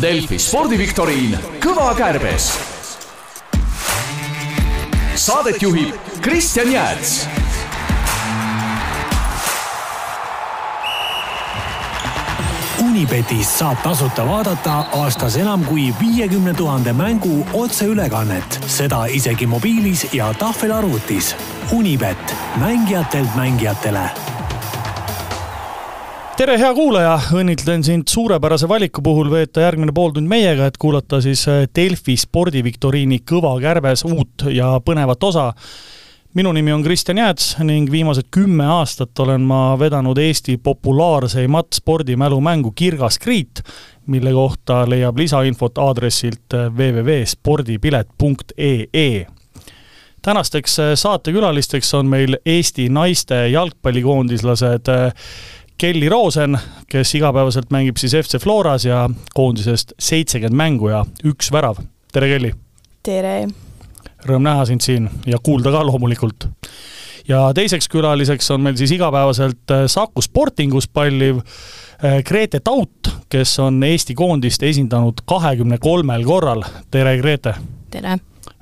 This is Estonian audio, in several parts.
Delfi spordiviktoriin Kõva kärbes. saadet juhib Kristjan Jääts Unibetis saab tasuta vaadata aastas enam kui viiekümne tuhande mängu otseülekannet, seda isegi mobiilis ja tahvelarvutis. Unibet, mängijatelt mängijatele tere, hea kuulaja, õnnitlen sind suurepärase valiku puhul veeta järgmine pooltund meiega, et kuulata siis Delfi spordiviktoriini Kõva kärbes uut ja põnevat osa. Minu nimi on Kristjan Jääts ning viimased kümme aastat olen ma vedanud Eesti populaarseimat spordimälumängu Kirgas Kriit, mille kohta leiab lisainfot aadressilt www.spordipilet.ee tänasteks saatekülalisteks on meil Eesti naiste jalgpallikoondislased Kelly Roosen, kes igapäevaselt mängib siis FC Floras ja koondisest seitsekümmend mängu ja üks värav. tere, Kelly! tere! Rõõm näha sind siin ja kuulda ka loomulikult. ja teiseks külaliseks on meil siis igapäevaselt äh, Saku Sportingus palliv äh, Grete Taut, kes on Eesti koondist esindanud kahekümne kolmel korral. tere, Grete! tere!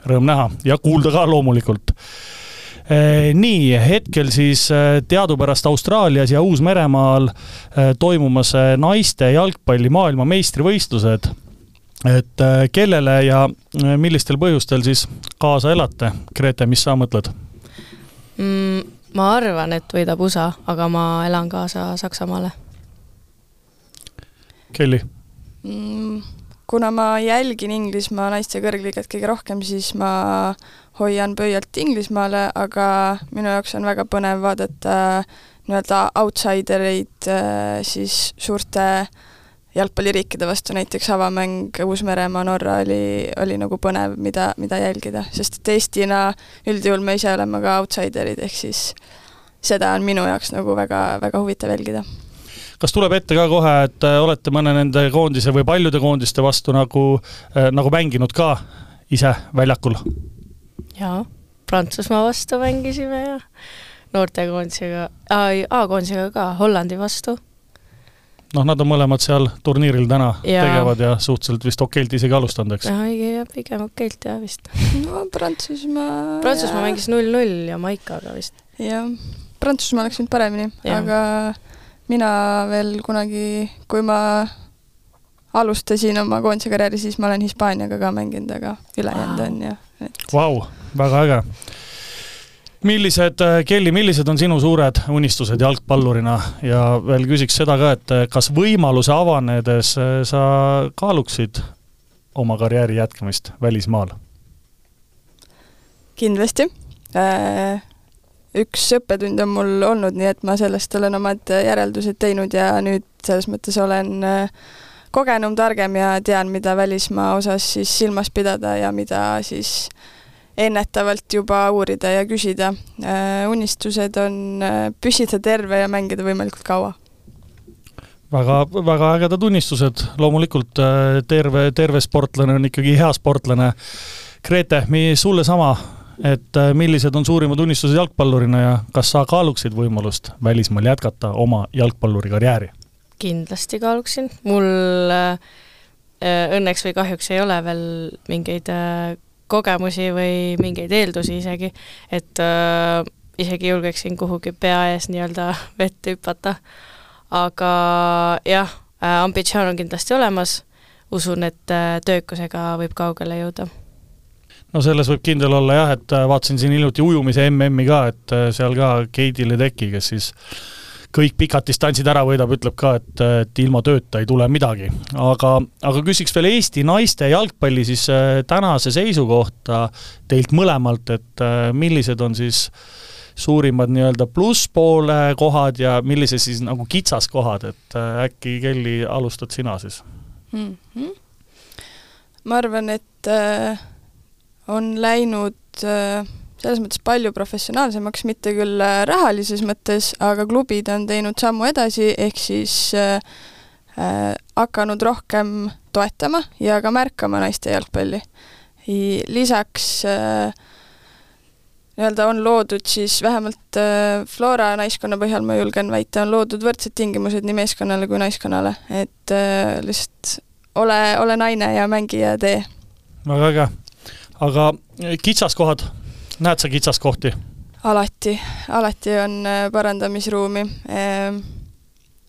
Rõõm näha ja kuulda ka loomulikult nii, hetkel siis teadupärast Austraalias ja Uus-Meremaal toimumas naiste jalgpalli maailmameistrivõistlused et kellele ja millistel põhjustel siis kaasa elate? Grete, mis sa mõtled mm,? ma arvan, et võidab USA, aga ma elan kaasa Saksamaale. Kelly mm,? kuna ma jälgin Inglismaa naiste kõrgliigat kõige rohkem, siis ma hoian pöialt Inglismaale, aga minu jaoks on väga põnev vaadata nii-öelda outsidereid siis suurte äh, jalgpalliriikide vastu, näiteks avamäng Uus-Meremaa, Norra oli, oli nagu põnev, mida, mida jälgida, sest et Eestina üldjuhul me ise oleme ka outsiderid, ehk siis seda on minu jaoks nagu väga, väga huvitav jälgida. kas tuleb ette ka kohe, et äh, olete mõne nende koondise või paljude koondiste vastu nagu, äh, nagu mänginud ka ise väljakul? Jaa, Prantsusmaa vastu mängisime ja noortekoondisega, A-koondisega ka, Hollandi vastu noh, nad on mõlemad seal turniiril täna ja. tegevad ja suhteliselt vist okeilt isegi alustanud, eks? jah, pigem okeilt jah vist. no Prantsusmaa Prantsusmaa mängis null-null Jamaikaga vist. jah, Prantsusmaa oleks võinud paremini, aga mina veel kunagi, kui ma alustasin oma koondise karjääri, siis ma olen Hispaaniaga ka mänginud, aga ülejäänud on ju et.... Vau, väga äge millised, äh, Kelly, millised on sinu suured unistused jalgpallurina ja veel küsiks seda ka, et äh, kas võimaluse avanedes äh, sa kaaluksid oma karjääri jätkamist välismaal? kindlasti. üks õppetund on mul olnud, nii et ma sellest olen omad järeldused teinud ja nüüd selles mõttes olen kogenum, targem ja tean, mida välismaa osas siis silmas pidada ja mida siis äh, ennetavalt juba uurida ja küsida. Äh, unistused on äh, püsida terve ja mängida võimalikult kaua. väga, väga ägedad unistused, loomulikult äh, terve, terve sportlane on ikkagi hea sportlane. Grete, sulle sama, et millised on suurimad unistused jalgpallurina ja kas sa kaaluksid võimalust välismaal jätkata oma jalgpalluri karjääri? kindlasti kaaluksin, mul õnneks või kahjuks ei ole veel mingeid kogemusi või mingeid eeldusi isegi, et äh, isegi julgeksin kuhugi pea ees nii-öelda vette hüpata. aga jah äh,, ambitsioon on kindlasti olemas, usun, et äh, töökusega võib kaugele jõuda no selles võib kindel olla jah, et äh, vaatasin siin hiljuti ujumise MM-i ka, et äh, seal ka Keidi Ledecki, kes siis kõik pikad distantsid ära võidab, ütleb ka, et, et ilma tööta ei tule midagi. aga, aga küsiks veel Eesti naiste jalgpalli siis äh, tänase seisu kohta teilt mõlemalt, et äh, millised on siis suurimad nii-öelda plusspoole kohad ja millised siis nagu kitsaskohad, et äh, äkki Kelly, alustad sina siis mm? -hmm. ma arvan, et äh, on läinud äh, selles mõttes palju professionaalsemaks, mitte küll äh, rahalises mõttes, aga klubid on teinud sammu edasi, ehk siis äh, äh, hakanud rohkem toetama ja ka märkama naiste jalgpalli. lisaks äh, nii-öelda on loodud siis vähemalt äh, Flora naiskonna põhjal, ma julgen väita, on loodud võrdsed tingimused nii meeskonnale kui naiskonnale, et äh, lihtsalt ole, ole naine ja mängi ja tee. väga äge. aga kitsaskohad, näed sa kitsaskohti? alati, alati on parandamisruumi. Ehm,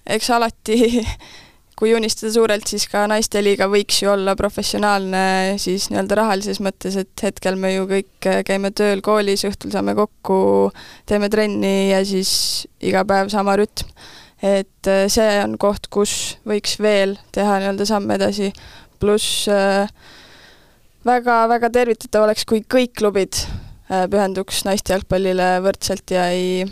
eks alati kui unistada suurelt, siis ka naisteliiga võiks ju olla professionaalne siis nii-öelda rahalises mõttes, et hetkel me ju kõik käime tööl koolis, õhtul saame kokku, teeme trenni ja siis iga päev sama rütm. et äh, see on koht, kus võiks veel teha nii-öelda samme edasi, pluss väga-väga äh, tervitatav oleks, kui kõik klubid äh, pühenduks naiste jalgpallile võrdselt ja ei,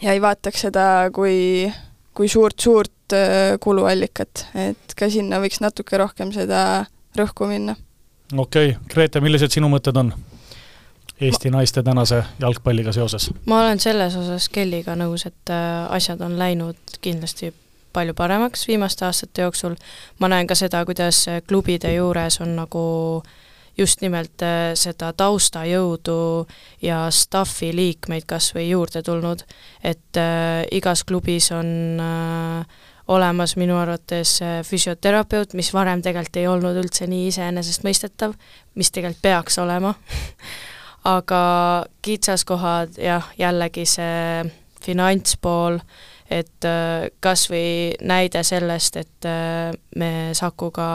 ja ei vaataks seda kui, kui suurt-suurt Äh, kuluallikat, et ka sinna võiks natuke rohkem seda rõhku minna. okei okay., Grete, millised sinu mõtted on Eesti ma... naiste tänase jalgpalliga seoses? ma olen selles osas Kelliga nõus, et äh, asjad on läinud kindlasti palju paremaks viimaste aastate jooksul, ma näen ka seda, kuidas klubide juures on nagu just nimelt äh, seda taustajõudu ja staffi liikmeid kas või juurde tulnud, et äh, igas klubis on äh, olemas minu arvates äh, füsioterapeut, mis varem tegelikult ei olnud üldse nii iseenesestmõistetav, mis tegelikult peaks olema. Aga kitsaskohad jah, jällegi see finantspool, et äh, kas või näide sellest, et äh, me Sakuga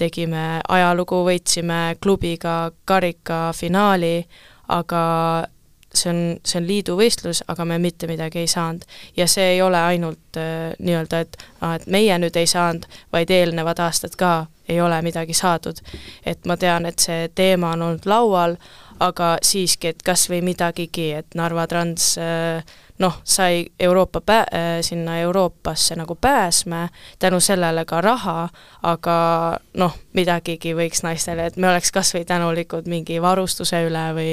tegime ajalugu, võitsime klubiga karikafinaali, aga see on, see on liiduvõistlus, aga me mitte midagi ei saanud. ja see ei ole ainult äh, nii-öelda, et aa, et meie nüüd ei saanud, vaid eelnevad aastad ka ei ole midagi saadud. et ma tean, et see teema on olnud laual, aga siiski, et kas või midagigi, et Narva Trans äh, noh, sai Euroopa pää-, äh, sinna Euroopasse nagu pääsme, tänu sellele ka raha, aga noh, midagigi võiks naistele, et me oleks kas või tänulikud mingi varustuse üle või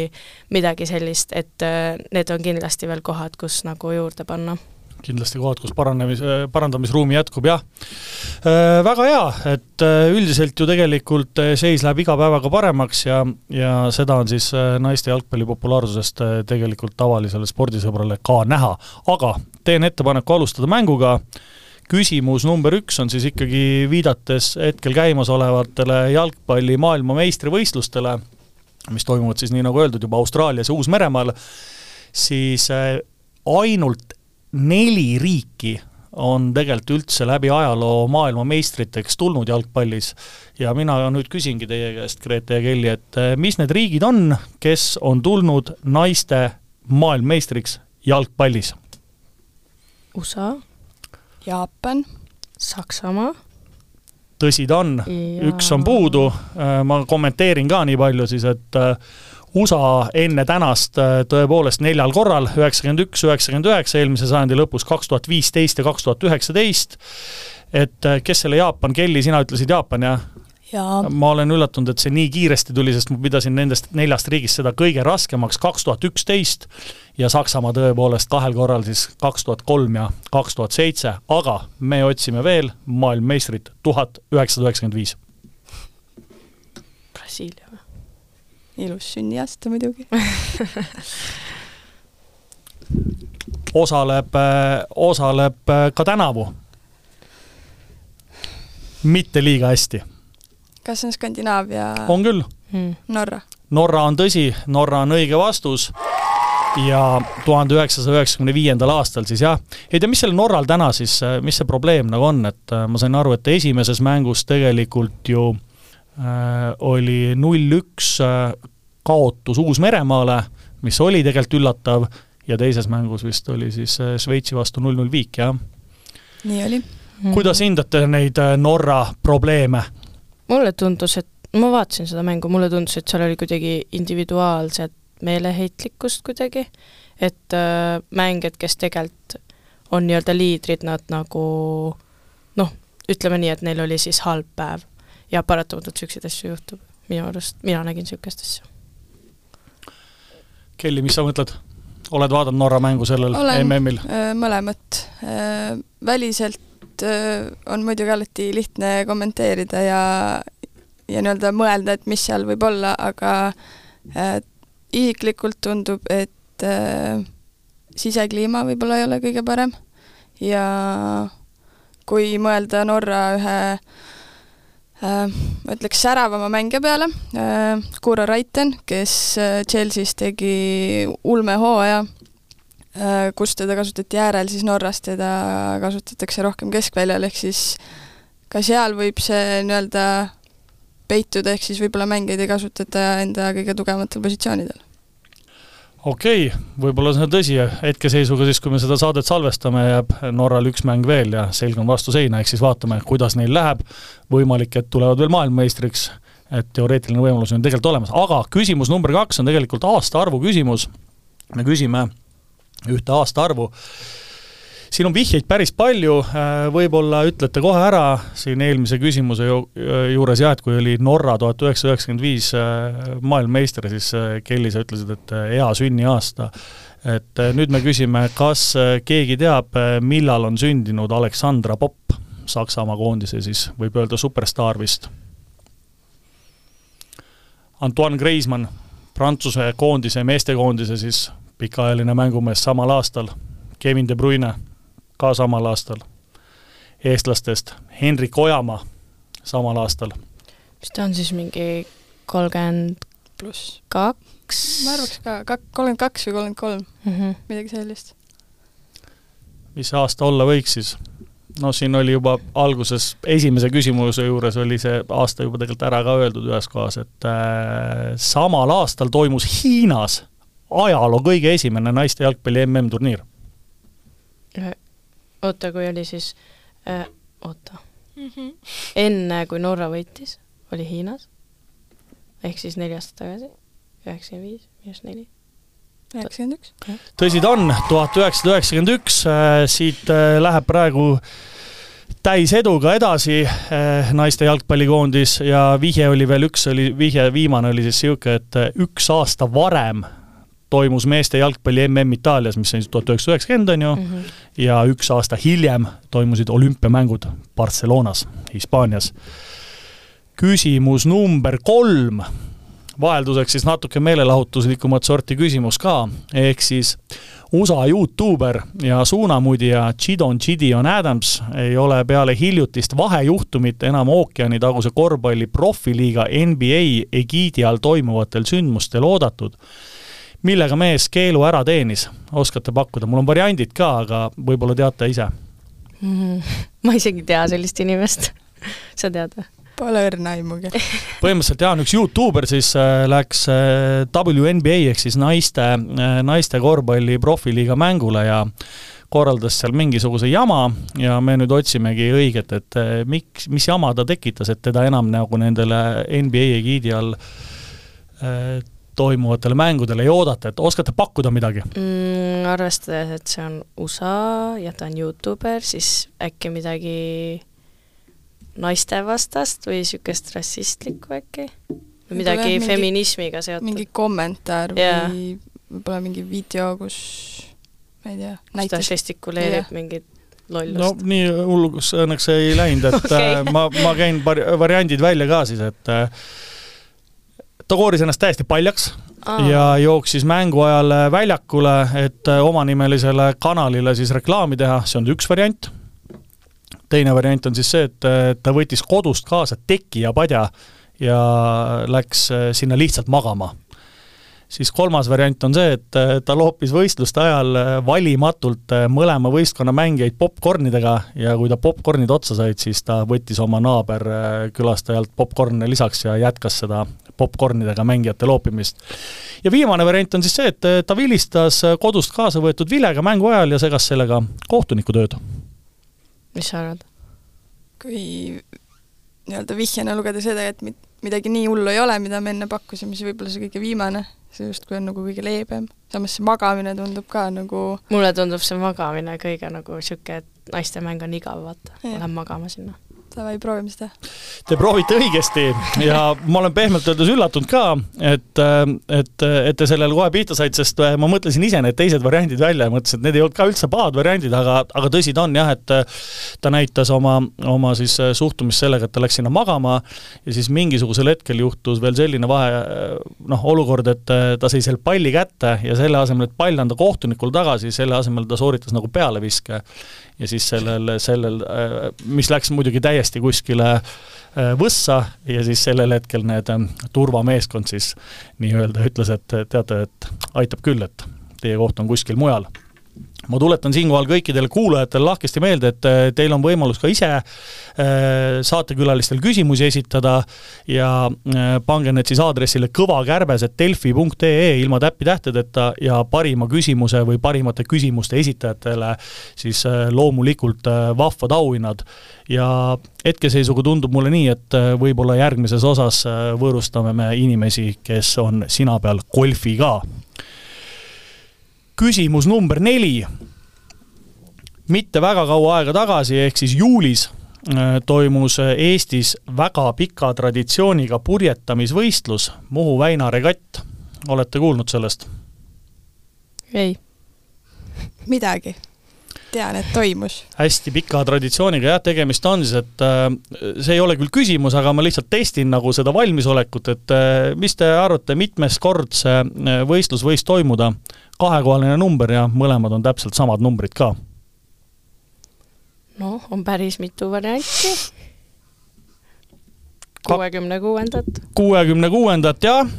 midagi sellist, et äh, need on kindlasti veel kohad, kus nagu juurde panna kindlasti kohad, kus paranemis, parandamisruumi jätkub, jah. Äh, väga hea, et äh, üldiselt ju tegelikult äh, seis läheb iga päevaga paremaks ja, ja seda on siis naiste jalgpalli populaarsusest tegelikult tavalisele spordisõbrale ka näha. aga teen ettepaneku alustada mänguga, küsimus number üks on siis ikkagi viidates hetkel käimasolevatele jalgpalli maailmameistrivõistlustele, mis toimuvad siis nii nagu öeldud juba Austraalias ja Uus-Meremaal, siis ainult neli riiki on tegelikult üldse läbi ajaloo maailmameistriteks tulnud jalgpallis ja mina nüüd küsingi teie käest, Grete ja Kelly, et eh, mis need riigid on, kes on tulnud naiste maailmameistriks jalgpallis? USA, Jaapan, Saksamaa. tõsi ta on ja..., üks on puudu, eh, ma kommenteerin ka nii palju siis, et eh, USA enne tänast äh, tõepoolest neljal korral, üheksakümmend üks, üheksakümmend üheksa, eelmise sajandi lõpus kaks tuhat viisteist ja kaks tuhat üheksateist, et äh, kes selle Jaapan, Kelly, sina ütlesid Jaapan, jah? Jaa. ma olen üllatunud, et see nii kiiresti tuli, sest ma pidasin nendest neljast riigist seda kõige raskemaks kaks tuhat üksteist ja Saksamaa tõepoolest kahel korral siis kaks tuhat kolm ja kaks tuhat seitse, aga me otsime veel maailmameistrit tuhat üheksasada üheksakümmend viis. Brasiilia? Ilus sünniaasta muidugi osaleb, osaleb ka tänavu. mitte liiga hästi. kas see on Skandinaavia? on küll hmm.. Norra? Norra on tõsi, Norra on õige vastus ja tuhande üheksasaja üheksakümne viiendal aastal siis jah, ei tea, mis sellel Norral täna siis, mis see probleem nagu on, et äh, ma sain aru, et esimeses mängus tegelikult ju Äh, oli null-üks äh, kaotus Uus-Meremaale, mis oli tegelikult üllatav, ja teises mängus vist oli siis äh, Šveitsi vastu null-null viik, jah? nii oli. kuidas hindate neid Norra probleeme? mulle tundus, et ma vaatasin seda mängu, mulle tundus, et seal oli kuidagi individuaalset meeleheitlikkust kuidagi, et äh, mängijad, kes tegelikult on nii-öelda liidrid, nad nagu noh, ütleme nii, et neil oli siis halb päev ja paratamatult niisuguseid asju juhtub, minu arust, mina nägin niisugust asja. Kelly, mis sa mõtled? oled vaadanud Norra mängu sellel MM-il? Äh, mõlemat. Äh, väliselt äh, on muidugi alati lihtne kommenteerida ja, ja nii-öelda mõelda, et mis seal võib olla, aga äh, isiklikult tundub, et äh, sisekliima võib-olla ei ole kõige parem ja kui mõelda Norra ühe äh, ma ütleks säravama mängija peale. Äh,, Kuro Raiten, kes äh, Chelsea's tegi ulmehooaja äh,, kus teda kasutati äärel, siis Norras teda kasutatakse rohkem keskväljal, ehk siis ka seal võib see nii-öelda peituda, ehk siis võib-olla mängijaid ei kasutata enda kõige tugevamatel positsioonidel okei okay,, võib-olla see on tõsi, hetkeseisuga siis, kui me seda saadet salvestame, jääb Norral üks mäng veel ja selg on vastu seina, ehk siis vaatame, kuidas neil läheb, võimalik, et tulevad veel maailmameistriks, et teoreetiline võimalus on tegelikult olemas, aga küsimus number kaks on tegelikult aastaarvu küsimus, me küsime ühte aastaarvu, siin on vihjeid päris palju, äh, võib-olla ütlete kohe ära siin eelmise küsimuse ju, juures jah, et kui oli Norra tuhat üheksasada üheksakümmend viis äh, maailmameister, siis äh, Kelly, sa ütlesid, et hea sünniaasta. et nüüd me küsime, kas keegi teab, millal on sündinud Aleksandra Popp, Saksamaa koondise siis, võib öelda superstaar vist. Antoine Griezmann, Prantsuse koondise, meestekoondise siis pikaajaline mängumees samal aastal, Kevin De Bruyne ka samal aastal. eestlastest Hendrik Ojamaa samal aastal. mis ta on siis, mingi kolmkümmend pluss kaks? ma arvaks ka, kak-, kolmkümmend kaks või kolmkümmend kolm mm, -hmm. midagi sellist. mis see aasta olla võiks siis? no siin oli juba alguses, esimese küsimuse juures oli see aasta juba tegelikult ära ka öeldud ühes kohas, et äh, samal aastal toimus Hiinas ajaloo kõige esimene naiste jalgpalli MM-turniir oota, kui oli siis äh,, oota. Mm, -hmm. enne kui Norra võitis, oli Hiinas, ehk siis neli aastat tagasi, üheksakümmend viis, miinus neli. Üheksakümmend üks. tõsi ta on, tuhat üheksasada üheksakümmend üks, äh, siit äh, läheb praegu täiseduga edasi äh, naiste jalgpallikoondis ja vihje oli veel üks, oli vihje, viimane oli siis niisugune, et üks aasta varem toimus meeste jalgpalli mm Itaalias, mis on siis tuhat üheksasada üheksakümmend, on ju mm, -hmm. ja üks aasta hiljem toimusid olümpiamängud Barcelonas, Hispaanias. küsimus number kolm, vahelduseks siis natuke meelelahutuslikumat sorti küsimus ka, ehk siis USA Youtuber ja suunamudija Chidon Chidion Adams ei ole peale hiljutist vahejuhtumit enam ookeanitaguse korvpalli profiliiga NBA egiidi all toimuvatel sündmustel oodatud millega mees keelu ära teenis, oskate pakkuda, mul on variandid ka, aga võib-olla teate ise mm,? ma isegi ei tea sellist inimest sa tead või? Pole õrna aimugi. põhimõtteliselt jaa, üks Youtuber siis äh, läks äh, WNBA ehk siis naiste äh,, naiste korvpalli profiliiga mängule ja korraldas seal mingisuguse jama ja me nüüd otsimegi õiget, et miks, mis jama ta tekitas, et teda enam nagu nendele NBA egiidi all äh, toimuvatele mängudele ei oodata, et oskate pakkuda midagi mm,? Arvestades, et see on USA ja ta on Youtuber, siis äkki midagi naistevastast või niisugust rassistlikku äkki? või midagi mingi, feminismiga seotud? mingi kommentaar yeah. või võib-olla mingi video, kus ma ei tea, näitas ta žestikuleerib mingit lollust. no nii hulluks õnneks ei läinud, et okay. Äh, ma, ma käin variandid välja ka siis, et äh, ta kooris ennast täiesti paljaks Aa. ja jooksis mängu ajal väljakule, et omanimelisele kanalile siis reklaami teha, see on üks variant. teine variant on siis see, et ta võttis kodust kaasa teki ja padja ja läks sinna lihtsalt magama siis kolmas variant on see, et äh, ta loopis võistluste ajal äh, valimatult äh, mõlema võistkonna mängijaid popkornidega ja kui ta popkornid otsa said, siis ta võttis oma naaberkülastajalt popkorne lisaks ja jätkas seda popkornidega mängijate loopimist. ja viimane variant on siis see, et ta vilistas kodust kaasa võetud vilega mängu ajal ja segas sellega kohtuniku tööd. mis sa arvad? kui nii-öelda vihjena lugeda seda, et midagi nii hullu ei ole, mida me enne pakkusime, siis võib-olla see kõige viimane see justkui on nagu kõige leebem, samas see magamine tundub ka nagu mulle tundub see magamine kõige nagu niisugune, et naistemäng on igav, vaata, lähen magama sinna davai, proovime seda. Te proovite õigesti ja ma olen pehmelt öeldes üllatunud ka, et, et, et te sellele kohe pihta saite, sest ma mõtlesin ise need teised variandid välja ja mõtlesin, et need ei olnud ka üldse pahad variandid, aga, aga tõsi ta on jah, et ta näitas oma, oma siis suhtumist sellega, et ta läks sinna magama ja siis mingisugusel hetkel juhtus veel selline vahe, noh, olukord, et ta sai selle palli kätte ja selle asemel, et pall anda kohtunikule tagasi, selle asemel ta sooritas nagu pealeviske ja siis sellel, sellel, mis läks muidugi täiesti kuskile võssa ja siis sellel hetkel need turvameeskond siis nii-öelda ütles, et teate, et aitab küll, et teie koht on kuskil mujal ma tuletan siinkohal kõikidele kuulajatele lahkesti meelde, et äh, teil on võimalus ka ise äh, saatekülalistel küsimusi esitada ja äh, pange need siis aadressile kõvakärbes.delfi.ee ilma täppitähtedeta ja parima küsimuse või parimate küsimuste esitajatele siis loomulikult vahvad auhinnad. ja hetkeseisuga tundub mulle nii, et võib-olla järgmises osas võõrustame me inimesi, kes on sina peal golfiga küsimus number neli. mitte väga kaua aega tagasi, ehk siis juulis äh, toimus Eestis väga pika traditsiooniga purjetamisvõistlus Muhu väina regatt. olete kuulnud sellest? ei. midagi tean, et toimus. hästi pika traditsiooniga jah, tegemist on siis, et äh, see ei ole küll küsimus, aga ma lihtsalt testin nagu seda valmisolekut, et äh, mis te arvate, mitmes kord see äh, võistlus võis toimuda? kahekohaline number ja mõlemad on täpselt samad numbrid ka. noh, on päris mitu varianti. kuuekümne kuuendat. kuuekümne kuuendat jah,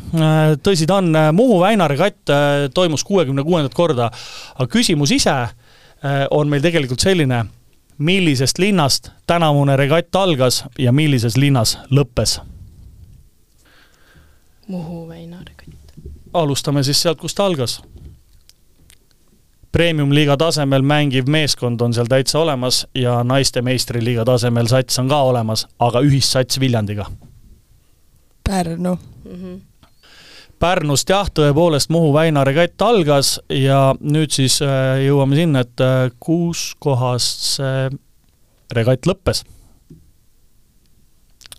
tõsi ta on, Muhu Väina regatt toimus kuuekümne kuuendat korda, aga küsimus ise on meil tegelikult selline, millisest linnast tänavune regatt algas ja millises linnas lõppes? Muhu Väina regatt. alustame siis sealt, kust ta algas premium-liiga tasemel mängiv meeskond on seal täitsa olemas ja naiste meistriliiga tasemel sats on ka olemas, aga ühissats Viljandiga. Pärnu mm. -hmm. Pärnust jah, tõepoolest Muhu väina regatt algas ja nüüd siis äh, jõuame sinna, et äh, kus kohas see regatt lõppes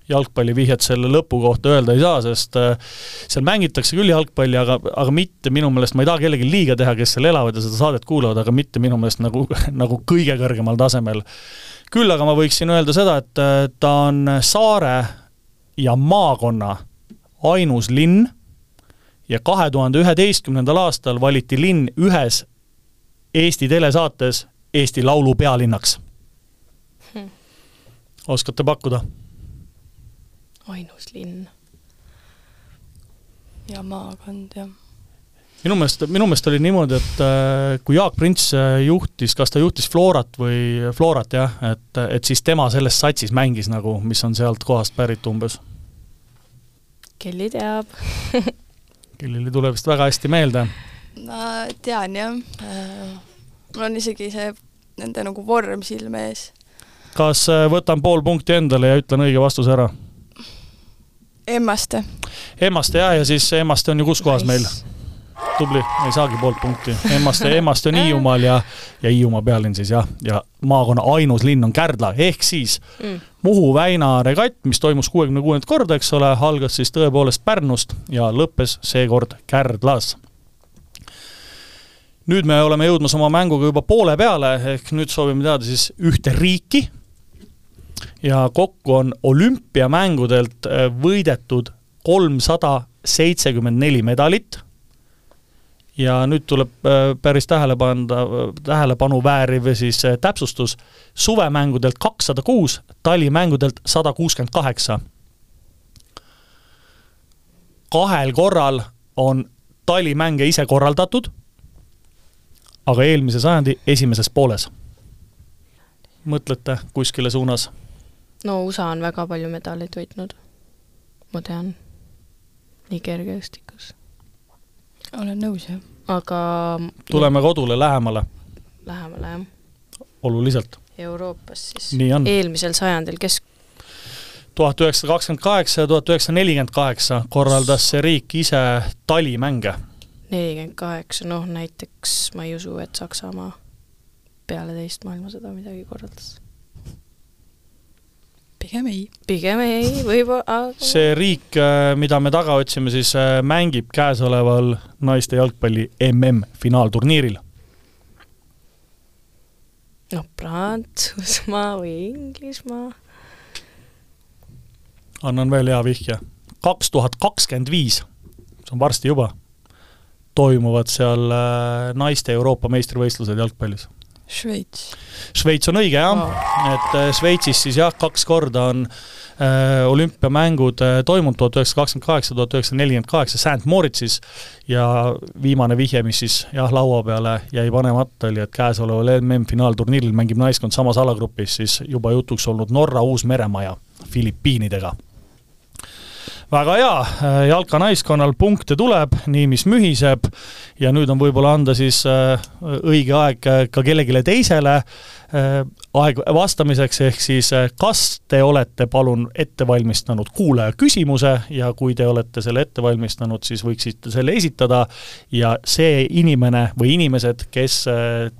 jalgpallivihjet selle lõpu kohta öelda ei saa, sest äh, seal mängitakse küll jalgpalli, aga, aga mitte minu meelest, ma ei taha kellelegi liiga teha, kes seal elavad ja seda saadet kuulavad, aga mitte minu meelest nagu, nagu kõige kõrgemal tasemel. küll aga ma võiksin öelda seda, et ta on saare ja maakonna ainus linn ja kahe tuhande üheteistkümnendal aastal valiti linn ühes Eesti telesaates Eesti Laulu pealinnaks hmm.. oskate pakkuda? ainus linn. ja maakond, jah minu meelest, minu meelest oli niimoodi, et äh, kui Jaak Prints äh, juhtis, kas ta juhtis Florat või Florat jah, et, et siis tema selles satsis mängis nagu, mis on sealt kohast pärit umbes. Kelly teab Kellil ei tule vist väga hästi meelde. ma tean jah, äh, mul on isegi see nende nagu vorm silme ees. kas võtan pool punkti endale ja ütlen õige vastuse ära? Emmaste. Emmaste jah, ja siis Emmaste on ju kus kohas meil? Tubli, ei saagi poolt punkti. Emmaste, Emmaste on Hiiumaal ja, ja Hiiumaa pealinn siis jah, ja maakonna ainus linn on Kärdla, ehk siis mm. Muhu väina regatt, mis toimus kuuekümne kuuendat korda, eks ole, algas siis tõepoolest Pärnust ja lõppes seekord Kärdlas. Nüüd me oleme jõudmas oma mänguga juba poole peale, ehk nüüd soovime teada siis ühte riiki. Ja kokku on olümpiamängudelt äh, võidetud kolmsada seitsekümmend neli medalit ja nüüd tuleb äh, päris tähele panda, tähelepanu vääriv siis äh, täpsustus, suvemängudelt kakssada kuus, talimängudelt sada kuuskümmend kaheksa. kahel korral on talimänge ise korraldatud, aga eelmise sajandi esimeses pooles. mõtlete kuskile suunas no USA on väga palju medaleid võitnud, ma tean, nii kergejõustikus. Olen nõus, jah. aga tuleme kodule lähemale? Lähemale, jah. oluliselt? Euroopas siis. eelmisel sajandil, kes tuhat üheksasada kakskümmend kaheksa ja tuhat üheksasada nelikümmend kaheksa korraldas see riik ise talimänge. nelikümmend kaheksa, noh näiteks ma ei usu, et Saksamaa peale teist maailmasõda midagi korraldas pigem ei. pigem ei, võib-olla see riik, äh, mida me taga otsime, siis äh, mängib käesoleval naiste jalgpalli MM-finaalturniiril. noh, Prantsusmaa või Inglismaa. annan veel hea vihje. kaks tuhat kakskümmend viis, see on varsti juba, toimuvad seal äh, naiste Euroopa meistrivõistlused jalgpallis. Šveits. Šveits on õige jah wow., et äh, Šveitsis siis jah, kaks korda on äh, olümpiamängud äh, toimunud, tuhat üheksasada kakskümmend kaheksa, tuhat üheksasada nelikümmend kaheksa St Moritzis ja viimane vihje, mis siis jah, laua peale jäi panemata, oli, et käesoleval MM-finaalturniiril mängib naiskond samas alagrupis siis juba jutuks olnud Norra Uus-Meremaa ja Filipiinidega väga hea, äh, jalka naiskonnal punkte tuleb, nii mis mühiseb. Ja nüüd on võib-olla anda siis äh, õige aeg äh, ka kellelegi teisele aeg vastamiseks, ehk siis kas te olete palun ette valmistanud kuulaja küsimuse ja kui te olete selle ette valmistanud, siis võiksite selle esitada ja see inimene või inimesed, kes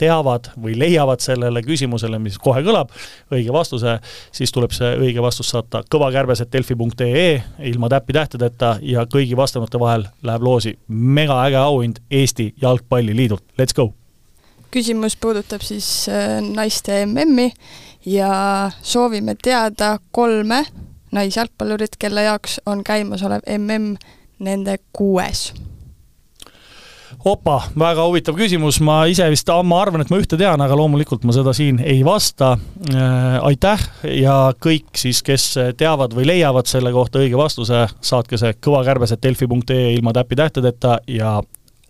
teavad või leiavad sellele küsimusele, mis kohe kõlab, õige vastuse, siis tuleb see õige vastus saata kõvakärbes.delfi.ee ilma täppi-tähtedeta ja kõigi vastanute vahel läheb loosi megaäge auhind Eesti Jalgpalliliidult, let's go! Küsimus puudutab siis äh, naiste MM-i ja soovime teada kolme naisjalgpallurit, kelle jaoks on käimasolev MM nende kuues opa, väga huvitav küsimus, ma ise vist, ma arvan, et ma ühte tean, aga loomulikult ma seda siin ei vasta äh,. aitäh ja kõik siis, kes teavad või leiavad selle kohta õige vastuse, saatke see kõvakärbes.delfi.ee ilma täpitähtedeta ja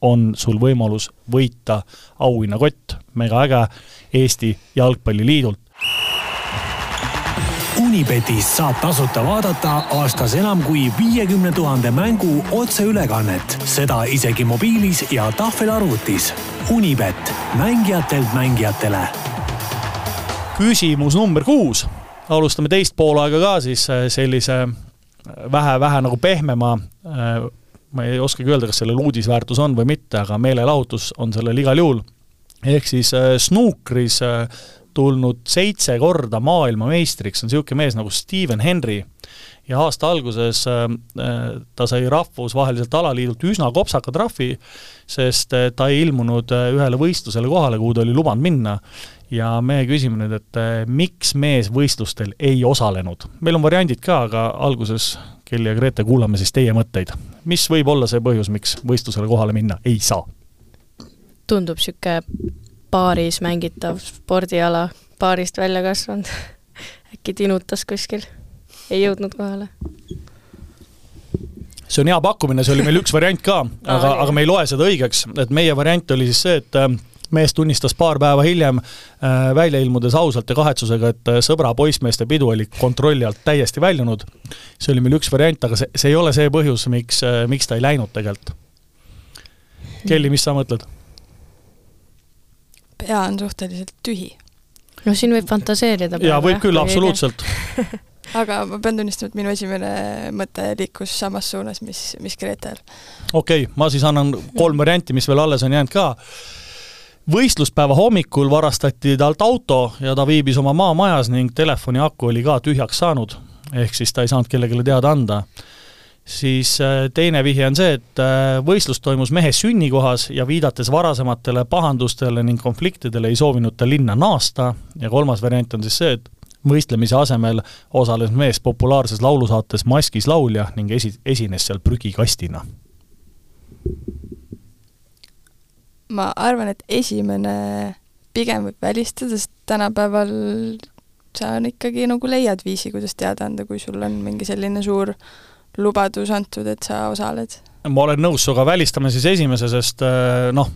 on sul võimalus võita auhinnakott, megaäge, Eesti Jalgpalliliidult Unibetis saab tasuta vaadata aastas enam kui viiekümne tuhande mängu otseülekannet, seda isegi mobiilis ja tahvelarvutis. Unibet, mängijatelt mängijatele. küsimus number kuus. alustame teist poolaega ka siis äh, sellise äh, nagu pehmema äh, ma ei oskagi öelda, kas sellel uudisväärtus on või mitte, aga meelelahutus on sellel igal juhul. ehk siis snuukris tulnud seitse korda maailmameistriks, on niisugune mees nagu Steven Henry ja aasta alguses äh, äh, ta sai rahvusvaheliselt alaliidult üsna kopsaka trahvi, sest äh, ta ei ilmunud ühele võistlusele kohale, kuhu ta oli lubanud minna. ja me küsime nüüd, et miks mees võistlustel ei osalenud. meil on variandid ka, aga alguses Kelly ja Grete, kuulame siis teie mõtteid. Mis võib olla see põhjus, miks võistlusele kohale minna? Ei saa? tundub niisugune baaris mängitav spordiala, baarist välja kasvanud. Äkki tinutas kuskil, ei jõudnud kohale? see on hea pakkumine, see oli meil üks variant ka, aga, aga me ei loe seda õigeks, et meie variant oli siis see, et äh, mees tunnistas paar päeva hiljem äh, välja ilmudes ausalt ja kahetsusega, et äh, sõbra poissmeeste pidu oli kontrolli alt täiesti väljunud. see oli meil üks variant, aga see, see ei ole see põhjus, miks, miks ta ei läinud tegelikult. Kelly, mis sa mõtled? pea on suhteliselt tühi. no siin võib fantaseerida. jaa, võib küll, absoluutselt aga ma pean tunnistama, et minu esimene mõte liikus samas suunas, mis, mis Gretel. okei okay,, ma siis annan kolm varianti, mis veel alles on jäänud ka. Võistluspäeva hommikul varastati talt auto ja ta viibis oma maamajas ning telefoni aku oli ka tühjaks saanud, ehk siis ta ei saanud kellelegi teada anda. Siis äh, teine vihje on see, et äh, võistlus toimus mehe sünnikohas ja viidates varasematele pahandustele ning konfliktidele ei soovinud ta linna naasta. Ja kolmas variant on siis see, et võistlemise asemel osales mees populaarses laulusaates Maskis laulja ning esi, esines seal prügikastina. Ma arvan, et esimene pigem võib välistada, sest tänapäeval sa on ikkagi nagu leiad viisi, kuidas teada anda, kui sul on mingi selline suur lubadus antud, et sa osaled? ma olen nõus sinuga, välistame siis esimese, sest äh, noh,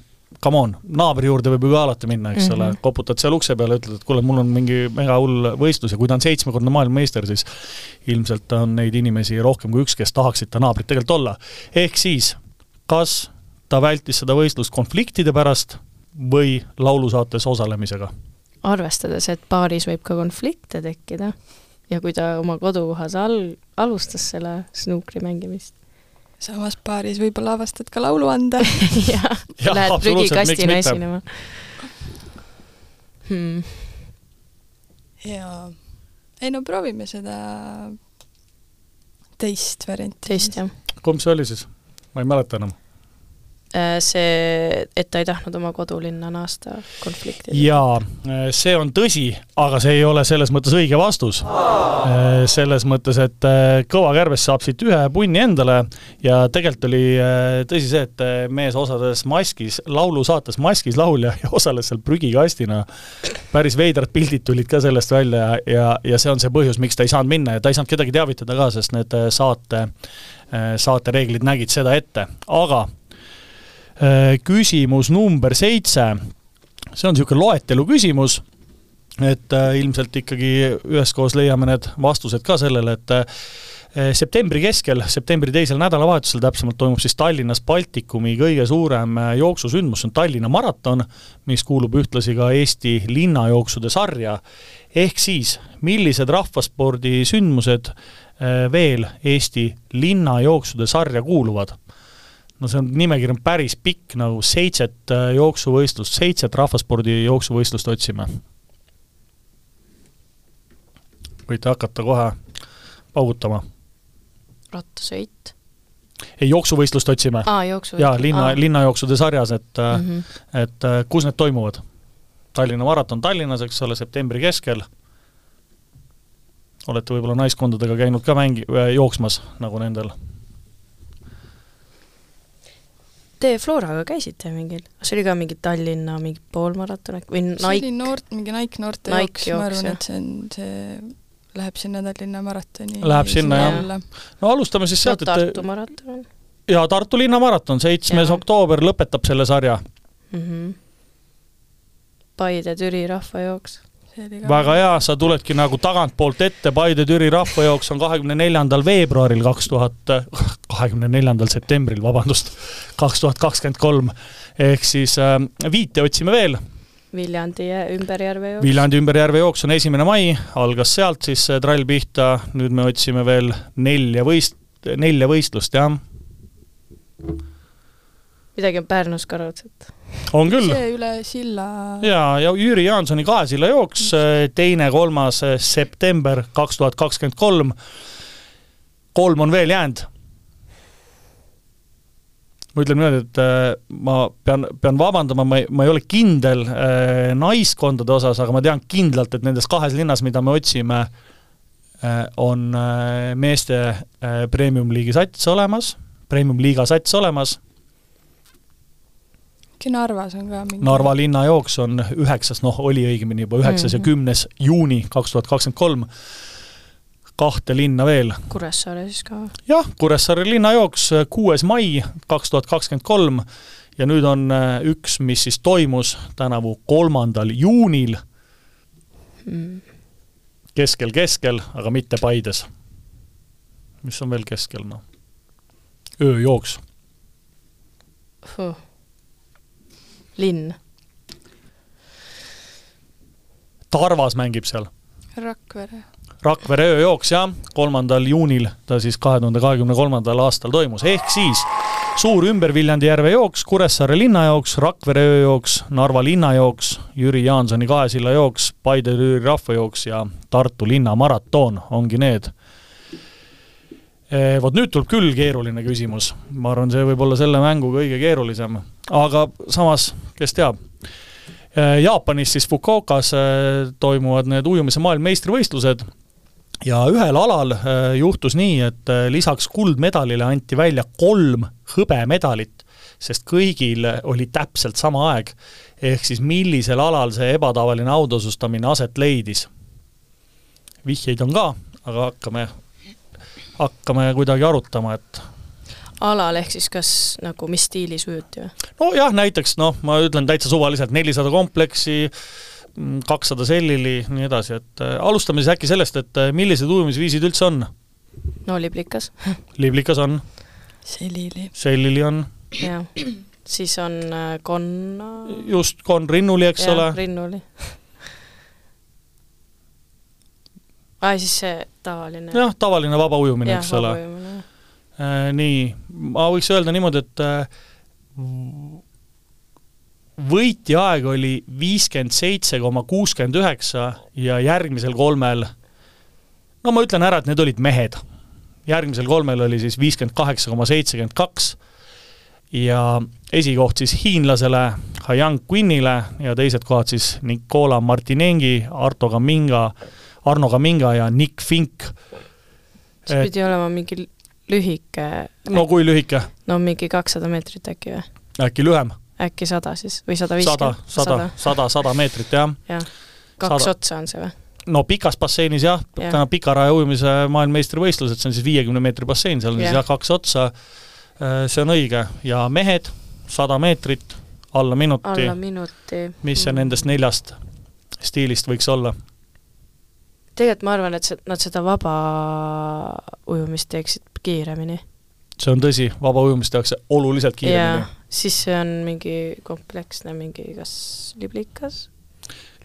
come on, naabri juurde võib ju ka alati minna, eks mm -hmm. ole, koputad seal ukse peale, ütled, et kuule, mul on mingi mega hull võistlus ja kui ta on seitsmekordne maailmameister, siis ilmselt on neid inimesi rohkem kui üks, kes tahaksid ta naabrid tegelikult olla. ehk siis, kas ta vältis seda võistlust konfliktide pärast või laulusaates osalemisega? arvestades, et paaris võib ka konflikte tekkida ja kui ta oma kodukohas al-, alustas selle snuukri mängimist. samas baaris võib-olla avastad ka lauluande jah, lähed prügikastina esinema hmm.. jaa. ei no proovime seda teist varianti. teist, jah. kumb see oli siis? ma ei mäleta enam. Äh, see, et ta ei tahtnud oma kodulinna naasta konflikti. jaa, äh, see on tõsi, aga see ei ole selles mõttes õige vastus. Äh, selles mõttes, et Kõva Kärbes saab siit ühe punni endale ja tegelikult oli tõsi see, et mees osales maskis, laulusaates Maskis laulja ja osales seal prügikastina. päris veidrad pildid tulid ka sellest välja ja, ja, see on see põhjus, miks ta ei saanud minna ja ta ei saanud kedagi teavitada ka, sest need saate, saatereeglid nägid seda ette, aga küsimus number seitse, see on niisugune loetelu küsimus, et äh, ilmselt ikkagi üheskoos leiame need vastused ka sellele, et äh, septembri keskel, septembri teisel nädalavahetusel täpsemalt, toimub siis Tallinnas Baltikumi kõige suurem jooksusündmus, see on Tallinna maraton, mis kuulub ühtlasi ka Eesti linnajooksude sarja. ehk siis, millised rahvaspordisündmused veel Eesti linnajooksude sarja kuuluvad no see on, nimekiri on päris pikk, nagu seitset äh, jooksuvõistlust, seitset rahvaspordi jooksuvõistlust otsime. võite hakata kohe paugutama. rattasõit? ei, jooksuvõistlust otsime. jaa, linna, linnajooksude sarjas, et mm, -hmm. et äh, kus need toimuvad. Tallinna maraton Tallinnas, eks ole, septembri keskel. olete võib-olla naiskondadega käinud ka mängi-, jooksmas, nagu nendel Te Floraga käisite mingil, see oli ka mingi Tallinna mingi poolmaraton äkki või Nike? see oli noort, mingi Nike noorte Nike jooks, ma arvan, et see on, see läheb sinna Tallinna maratoni Läheb sinna, jah. no alustame siis sealt, et Tartu maraton. jaa, Tartu linnamaraton, seitsmes oktoober lõpetab selle sarja mm. -hmm. Paide-Türi rahvajooks väga hea, sa tuledki nagu tagantpoolt ette, Paide-Türi rahvajooks on kahekümne neljandal veebruaril kaks tuhat, kahekümne neljandal septembril, vabandust, kaks tuhat kakskümmend kolm. ehk siis äh, viite otsime veel. Viljandi ümberjärve jooks. Viljandi ümberjärve jooks on esimene mai, algas sealt siis trall pihta, nüüd me otsime veel nelja võist-, nelja võistlust, jah. Midagi on Pärnus ka raudselt on küll. see üle silla. jaa, ja Jüri Jaansoni kahe-silla jooks, teine-kolmas september kaks tuhat kakskümmend kolm. kolm on veel jäänud. ma ütlen niimoodi, et äh, ma pean, pean vabandama, ma ei, ma ei ole kindel naiskondade osas, aga ma tean kindlalt, et nendes kahes linnas, mida me otsime on meeste premium-liigi sats olemas, premium-liiga sats olemas äkki Narvas on ka mingi Narva linnajooks on üheksas, noh, oli õigemini juba üheksas mm -hmm. ja mhm. kümnes juuni kaks tuhat kakskümmend kolm, kahte linna veel. Kuressaare siis ka? jah, Kuressaare linnajooks, kuues mai kaks tuhat kakskümmend kolm ja nüüd on äh, üks, mis siis toimus tänavu kolmandal juunil mm.. keskel, keskel, aga mitte Paides. mis on veel keskel, noh? ööjooks huh linn? Tarvas mängib seal. Rakvere. Rakvere ööjooks jah, kolmandal juunil ta siis kahe tuhande kahekümne kolmandal aastal toimus, ehk siis suur ümber Viljandi järve jooks, Kuressaare linnajooks, Rakvere ööjooks, Narva linnajooks, Jüri Jaansoni kahesilla jooks, Paide-Türi rahvajooks ja Tartu linna maraton ongi need vot nüüd tuleb küll keeruline küsimus, ma arvan, see võib olla selle mängu kõige keerulisem, aga samas, kes teab. Eh, Jaapanis siis Fukuokas eh, toimuvad need ujumise maailmameistrivõistlused ja ühel alal juhtus nii, et lisaks kuldmedalile anti välja kolm hõbemedalit, sest kõigil oli täpselt sama aeg. ehk siis millisel alal see ebatavaline autasustamine aset leidis. vihjeid on ka, aga hakkame hakkame kuidagi arutama, et alal, ehk siis kas nagu mis stiilis ujuti või? nojah, näiteks noh, ma ütlen täitsa suvaliselt, nelisada kompleksi, kakssada sellili, nii edasi, et äh, alustame siis äkki sellest, et äh, millised ujumisviisid üldse on? no liblikas liblikas on. sellili. sellili on. jah, siis on äh, konna. just, konn rinnuli, eks ja, ole. rinnuli aa, siis see tavaline? jah, tavaline vaba ujumine, eks ole. Äh, nii, ma võiks öelda niimoodi, et äh, võitja aeg oli viiskümmend seitse koma kuuskümmend üheksa ja järgmisel kolmel, no ma ütlen ära, et need olid mehed. järgmisel kolmel oli siis viiskümmend kaheksa koma seitsekümmend kaks ja esikoht siis hiinlasele Hayang Quinnile ja teised kohad siis Nicola Martinengi, Arto Kaminga, Arno Kaminga ja Nick Fink. see pidi olema mingi lühike, no kui lühike? no mingi kakssada meetrit äkki või? äkki lühem? äkki sada siis või sada viiskümmend? sada, sada, sada, sada meetrit jah. jah, kaks sada. otsa on see või? no pikas basseinis jah ja., täna pikaraja ujumise maailmameistrivõistlused, see on siis viiekümne meetri bassein, seal on ja. siis jah, kaks otsa, äh, see on õige, ja mehed, sada meetrit, alla minuti. alla minuti. mis see mm. nendest neljast stiilist võiks olla? Tegelikult ma arvan, et see, nad seda vaba ujumist teeksid kiiremini. see on tõsi, vaba ujumist tehakse oluliselt kiiremini. siis see on mingi kompleksne mingi kas liblikas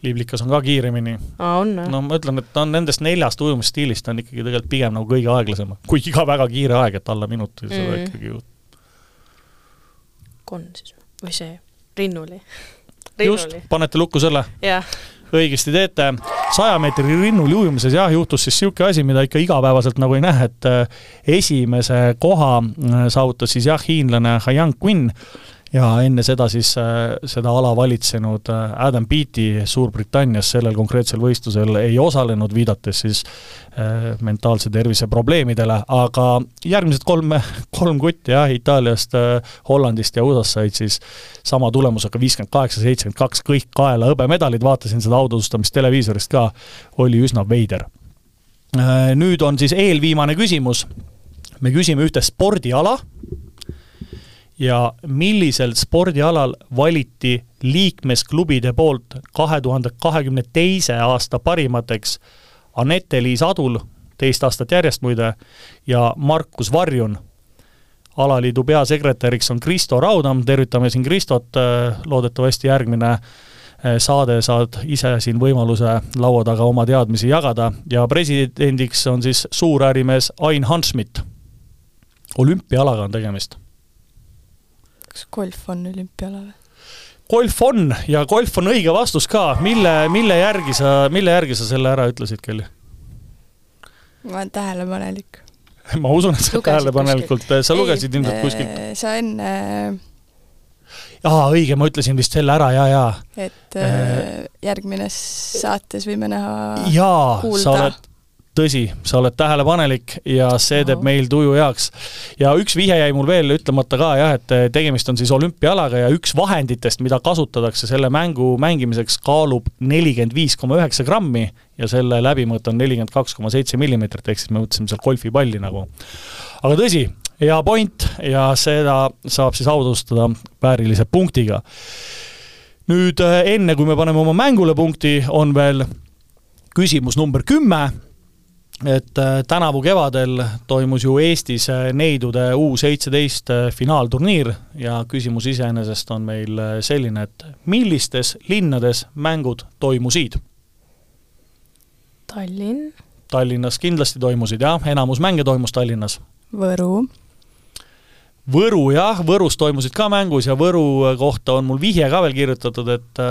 liblikas on ka kiiremini. no ma ütlen, et ta on nendest neljast ujumisstiilist on ikkagi tegelikult pigem nagu kõige aeglasem, kuigi ka väga kiire aeg, et alla minuti mm. seda ikkagi ju. Kon siis või see, rinnuli. just, panete lukku selle? jah õigesti teete. saja meetri rinnul ujumises jah, juhtus siis niisugune asi, mida ikka igapäevaselt nagu ei näe, et äh, esimese koha äh, saavutas siis jah, hiinlane Hayang Quinn ja enne seda siis äh, seda ala valitsenud äh, Adam Beatty Suurbritannias sellel konkreetsel võistlusel ei osalenud, viidates siis äh, mentaalse tervise probleemidele, aga järgmised kolm, kolm kutti jah, Itaaliast, Hollandist ja USA-st said siis sama tulemusega viiskümmend kaheksa, seitsekümmend kaks, kõik kaela hõbemedalid, vaatasin seda autodustamist televiisorist ka, oli üsna veider. Nüüd on siis eelviimane küsimus, me küsime ühte spordiala, ja millisel spordialal valiti liikmesklubide poolt kahe tuhande kahekümne teise aasta parimateks Anette-Liis Adul, teist aastat järjest muide, ja Markus Varjun. alaliidu peasekretäriks on Kristo Raudam, tervitame siin Kristot, loodetavasti järgmine eh, saade saad ise siin võimaluse laua taga oma teadmisi jagada ja presidendiks on siis suurärimees Ain Hanschmidt. olümpiaalaga on tegemist kas golf on olümpiala või? golf on ja golf on õige vastus ka, mille, mille järgi sa, mille järgi sa selle ära ütlesid, Kelly? ma olen tähelepanelik. ma usun, et sa oled tähelepanelikult, sa ei, lugesid ilmselt kuskilt. sa enne aa, õige, ma ütlesin vist selle ära, jaa, jaa. et äh, järgmine saates võime näha jaa, sa oled, tõsi, sa oled tähelepanelik ja see teeb meil tuju heaks. ja üks vihje jäi mul veel ütlemata ka jah, et tegemist on siis olümpiaalaga ja üks vahenditest, mida kasutatakse selle mängu mängimiseks, kaalub nelikümmend viis koma üheksa grammi ja selle läbimõõt on nelikümmend kaks koma seitse millimeetrit, ehk siis me mõtlesime seal golfipalli nagu. aga tõsi, hea point ja seda saab siis autastada väärilise punktiga. nüüd enne, kui me paneme oma mängule punkti, on veel küsimus number kümme et äh, tänavu kevadel toimus ju Eestis äh, neidude U seitseteist äh, finaalturniir ja küsimus iseenesest on meil selline, et millistes linnades mängud toimusid? Tallinn. Tallinnas kindlasti toimusid jah, enamus mänge toimus Tallinnas. Võru Võru jah, Võrus toimusid ka mängus ja Võru kohta on mul vihje ka veel kirjutatud, et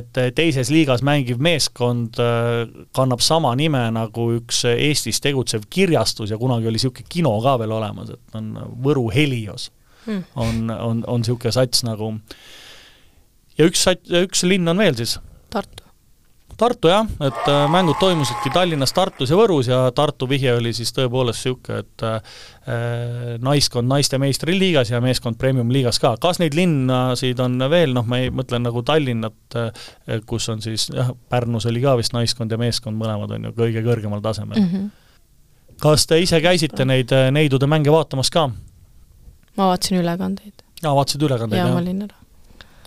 et teises liigas mängiv meeskond äh, kannab sama nime nagu üks Eestis tegutsev kirjastus ja kunagi oli niisugune kino ka veel olemas, et on Võru Helios. Hmm.. on, on, on niisugune sats nagu ja üks sat-, üks linn on veel siis? Tartu Tartu jah, et äh, mängud toimusidki Tallinnas, Tartus ja Võrus ja Tartu vihje oli siis tõepoolest niisugune, et äh, naiskond naiste meistriliigas ja meeskond premium-liigas ka. kas neid linnasid on veel, noh, ma ei mõtle nagu Tallinnat äh,, kus on siis jah, Pärnus oli ka vist naiskond ja meeskond, mõlemad on ju kõige kõrgemal tasemel mm. -hmm. kas te ise käisite neid äh, neidude mänge vaatamas ka? ma vaatasin ülekandeid. aa, vaatasid ülekandeid, jah? jaa, ma olin ära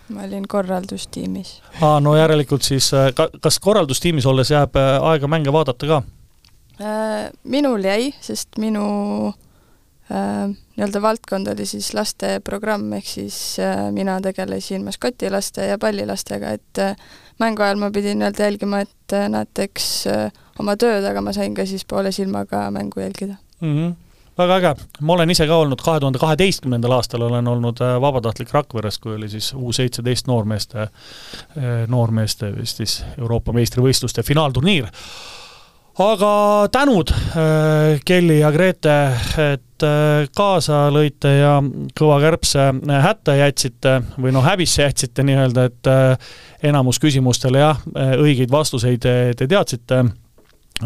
ma olin korraldustiimis. aa, no järelikult siis, äh, ka, kas korraldustiimis olles jääb äh, aega mänge vaadata ka? Äh, minul jäi, sest minu äh, nii-öelda valdkond oli siis lasteprogramm, ehk siis äh, mina tegelesin maskotilaste ja pallilastega, et äh, mängu ajal ma pidin nii-öelda jälgima, et nad teeks oma tööd, aga ma sain ka siis poole silmaga mängu jälgida mm. -hmm väga äge, ma olen ise ka olnud kahe tuhande kaheteistkümnendal aastal olen olnud äh, vabatahtlik Rakveres, kui oli siis U seitseteist noormeeste, äh, noormeeste vist siis Euroopa meistrivõistluste finaalturniir. Aga tänud, äh, Kelly ja Grete, et kaasa lõite ja kõva kärbse hätta jätsite või noh, häbisse jätsite nii-öelda, et enamus küsimustele jah, õigeid vastuseid te teadsite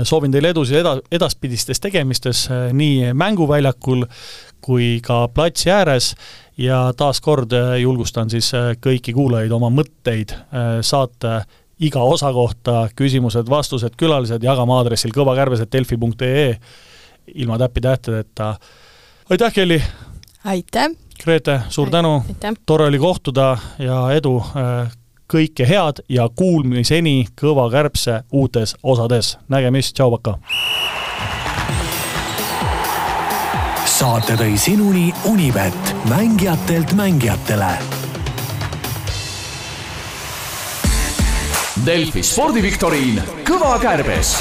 soovin teile edu siis eda-, edaspidistes tegemistes nii mänguväljakul kui ka platsi ääres ja taaskord julgustan siis kõiki kuulajaid oma mõtteid saate iga osa kohta küsimused-vastused, külalised jagama aadressil kõvakärbes.delfi.ee ilma täppi-tähtedeta. aitäh, Kelly! aitäh! Grete, suur tänu! tore oli kohtuda ja edu, kõike head ja kuulmiseni Kõva Kärbse uutes osades. nägemist, tšau, paka! saate tõi sinuni Unibet, mängijatelt mängijatele Delfi spordiviktoriin Kõva kärbes